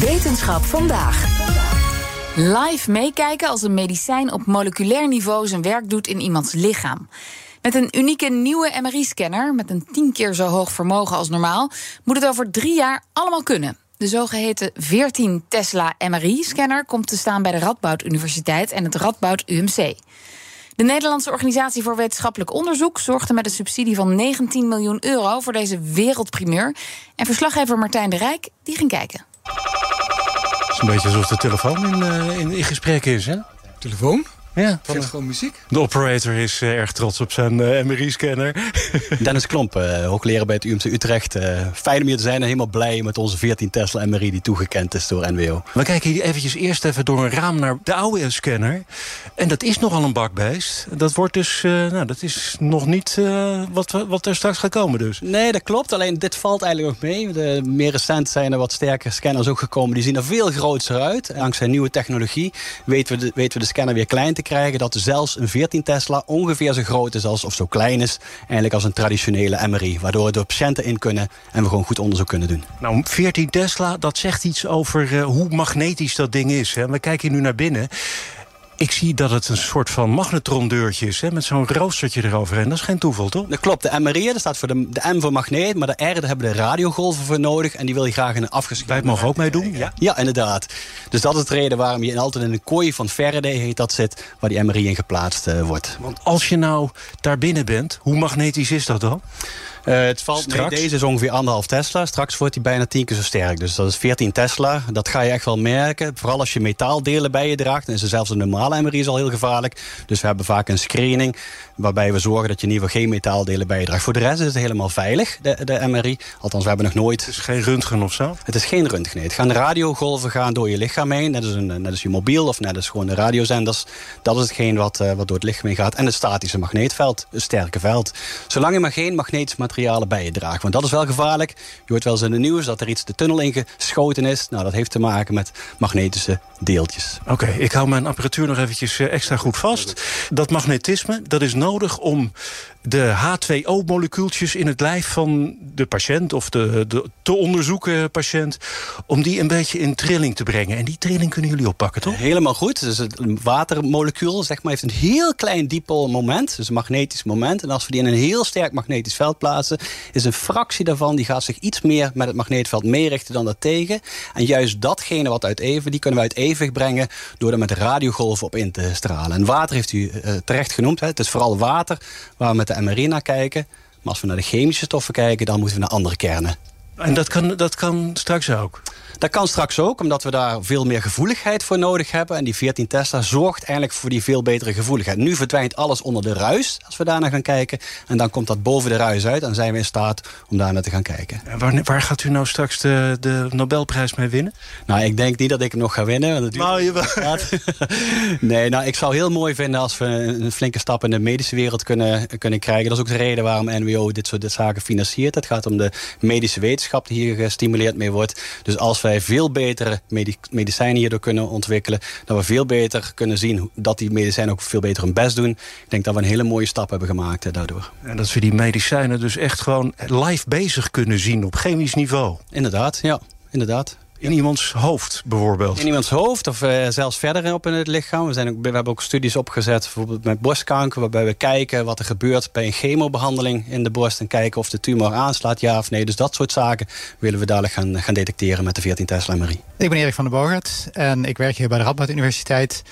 Wetenschap vandaag. Live meekijken als een medicijn op moleculair niveau zijn werk doet in iemands lichaam. Met een unieke nieuwe MRI-scanner, met een tien keer zo hoog vermogen als normaal, moet het over drie jaar allemaal kunnen. De zogeheten 14 Tesla MRI-scanner komt te staan bij de Radboud Universiteit en het Radboud UMC. De Nederlandse Organisatie voor Wetenschappelijk Onderzoek zorgde met een subsidie van 19 miljoen euro voor deze wereldprimeur. En verslaggever Martijn de Rijk die ging kijken. Het is een beetje alsof de telefoon in, uh, in, in gesprek is, hè? Telefoon? Ja, van gewoon muziek. De operator is uh, erg trots op zijn uh, MRI-scanner. Dennis Klomp, uh, hoogleraar bij het UMC Utrecht. fijn om hier te zijn en helemaal blij met onze 14 Tesla MRI die toegekend is door NWO. We kijken hier eventjes eerst even door een raam naar de oude scanner. En dat is nogal een bakbeest. Dat wordt dus, nou, dat is nog niet wat, wat er straks gaat komen dus. Nee, dat klopt. Alleen dit valt eigenlijk nog mee. De, meer recent zijn er wat sterkere scanners ook gekomen. Die zien er veel groter uit. Dankzij nieuwe technologie weten we de, weten we de scanner weer klein te krijgen dat zelfs een 14 Tesla ongeveer zo groot is als, of zo klein is... eigenlijk als een traditionele MRI. Waardoor we de patiënten in kunnen en we gewoon goed onderzoek kunnen doen. Nou, 14 Tesla, dat zegt iets over uh, hoe magnetisch dat ding is. Hè? We kijken nu naar binnen ik zie dat het een soort van magnetrondeurtje is... Hè, met zo'n roostertje erover. En dat is geen toeval, toch? Dat klopt. De MRI, dat staat voor de, de M voor magneet... maar de R, daar hebben de radiogolven voor nodig... en die wil je graag in een afgeschermde... Wij mogen ook meedoen, ja? Ja, inderdaad. Dus dat is de reden waarom je altijd in een kooi van Faraday heet dat zit... waar die MRI in geplaatst uh, wordt. Want als je nou daar binnen bent, hoe magnetisch is dat dan? Uh, het valt Straks? mee, deze is ongeveer anderhalf Tesla. Straks wordt hij bijna tien keer zo sterk. Dus dat is 14 Tesla. Dat ga je echt wel merken. Vooral als je metaaldelen bij je draagt. Dan is er zelfs een normale MRI is al heel gevaarlijk. Dus we hebben vaak een screening waarbij we zorgen dat je in ieder geval geen metaaldelen bij je draagt. Voor de rest is het helemaal veilig, de, de MRI. Althans, we hebben nog nooit... Het is geen röntgen of zo? Het is geen röntgen, Het gaan radiogolven gaan door je lichaam heen. Net als, een, net als je mobiel of net als gewoon de radiozenders. Dat is hetgeen wat, uh, wat door het lichaam heen gaat. En het statische magneetveld, een sterke veld. Zolang je maar geen magnetische materialen bij je draagt. Want dat is wel gevaarlijk. Je hoort wel eens in het nieuws dat er iets de tunnel ingeschoten is. Nou, dat heeft te maken met magnetische deeltjes. Oké, ik hou mijn apparatuur nog eventjes eh, extra goed vast. Dat magnetisme, dat is nodig om de H2O-molecuultjes in het lijf van de patiënt... of de, de te onderzoeken patiënt... om die een beetje in trilling te brengen. En die trilling kunnen jullie oppakken, toch? Helemaal goed. Dus het watermolecuul zeg maar, heeft een heel klein moment. Dus een magnetisch moment. En als we die in een heel sterk magnetisch veld plaatsen... is een fractie daarvan die gaat zich iets meer met het magneetveld meerichten dan daartegen. En juist datgene wat uit even, die kunnen we uit evenwicht brengen... door er met radiogolven op in te stralen. En water heeft u uh, terecht genoemd. Hè. Het is vooral water waar we met de MRI naar kijken. Maar als we naar de chemische stoffen kijken, dan moeten we naar andere kernen. En dat kan, dat kan straks ook? Dat kan straks ook, omdat we daar veel meer gevoeligheid voor nodig hebben. En die 14 Tesla zorgt eigenlijk voor die veel betere gevoeligheid. Nu verdwijnt alles onder de ruis, als we daarna gaan kijken. En dan komt dat boven de ruis uit. En zijn we in staat om daar naar te gaan kijken. En waar, waar gaat u nou straks de, de Nobelprijs mee winnen? Nou, ik denk niet dat ik hem nog ga winnen. Want nou, je Nee, nou, ik zou heel mooi vinden als we een flinke stap in de medische wereld kunnen, kunnen krijgen. Dat is ook de reden waarom NWO dit soort zaken financiert. Het gaat om de medische wetenschap die hier gestimuleerd mee wordt. Dus als wij veel betere medicijnen hierdoor kunnen ontwikkelen... dat we veel beter kunnen zien dat die medicijnen ook veel beter hun best doen. Ik denk dat we een hele mooie stap hebben gemaakt eh, daardoor. En dat we die medicijnen dus echt gewoon live bezig kunnen zien op chemisch niveau. Inderdaad, ja. Inderdaad. In iemands hoofd bijvoorbeeld? In iemands hoofd of uh, zelfs verder op in het lichaam. We, zijn ook, we hebben ook studies opgezet bijvoorbeeld met borstkanker... waarbij we kijken wat er gebeurt bij een chemobehandeling in de borst... en kijken of de tumor aanslaat, ja of nee. Dus dat soort zaken willen we dadelijk gaan, gaan detecteren met de 14 Tesla MRI. Ik ben Erik van der Bogert en ik werk hier bij de Radboud Universiteit.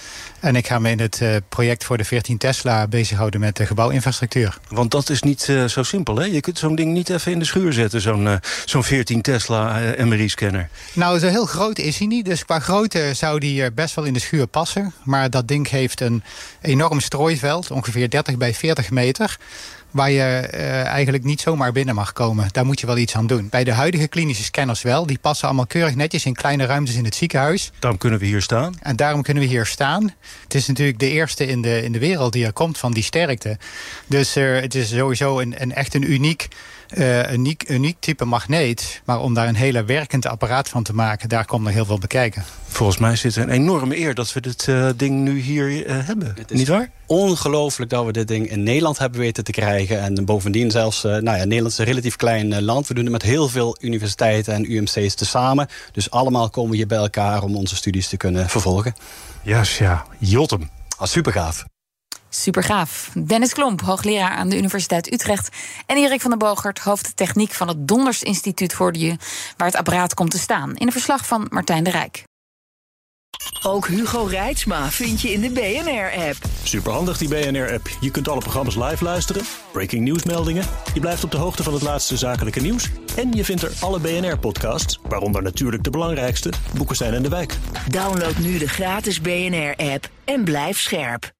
En ik ga me in het uh, project voor de 14 Tesla bezighouden met de gebouwinfrastructuur. Want dat is niet uh, zo simpel, hè? Je kunt zo'n ding niet even in de schuur zetten, zo'n uh, zo'n 14 Tesla MRI-scanner. Nou, zo heel groot is hij niet. Dus qua grootte zou die best wel in de schuur passen. Maar dat ding heeft een enorm strooiveld, ongeveer 30 bij 40 meter waar je uh, eigenlijk niet zomaar binnen mag komen. Daar moet je wel iets aan doen. Bij de huidige klinische scanners wel. Die passen allemaal keurig netjes in kleine ruimtes in het ziekenhuis. Daarom kunnen we hier staan. En daarom kunnen we hier staan. Het is natuurlijk de eerste in de, in de wereld die er komt van die sterkte. Dus uh, het is sowieso een, een echt een uniek uh, uniek, uniek type magneet. Maar om daar een hele werkend apparaat van te maken, daar komt nog heel veel bekijken. Volgens mij is het een enorme eer dat we dit uh, ding nu hier uh, hebben. Niet waar? Ongelooflijk dat we dit ding in Nederland hebben weten te krijgen. En bovendien zelfs, nou ja, Nederland is een relatief klein land. We doen het met heel veel universiteiten en UMC's tezamen. Dus allemaal komen we hier bij elkaar om onze studies te kunnen vervolgen. Ja, ja. Jotem. Ah, super gaaf. Super gaaf. Dennis Klomp, hoogleraar aan de Universiteit Utrecht. En Erik van der Bogert, hoofd techniek van het Donders Instituut voor je, waar het apparaat komt te staan. In een verslag van Martijn de Rijk. Ook Hugo Reitsma vind je in de BNR-app. Superhandig die BNR-app. Je kunt alle programma's live luisteren, breaking nieuwsmeldingen. Je blijft op de hoogte van het laatste zakelijke nieuws. En je vindt er alle BNR-podcasts, waaronder natuurlijk de belangrijkste, Boeken zijn in de wijk. Download nu de gratis BNR-app en blijf scherp.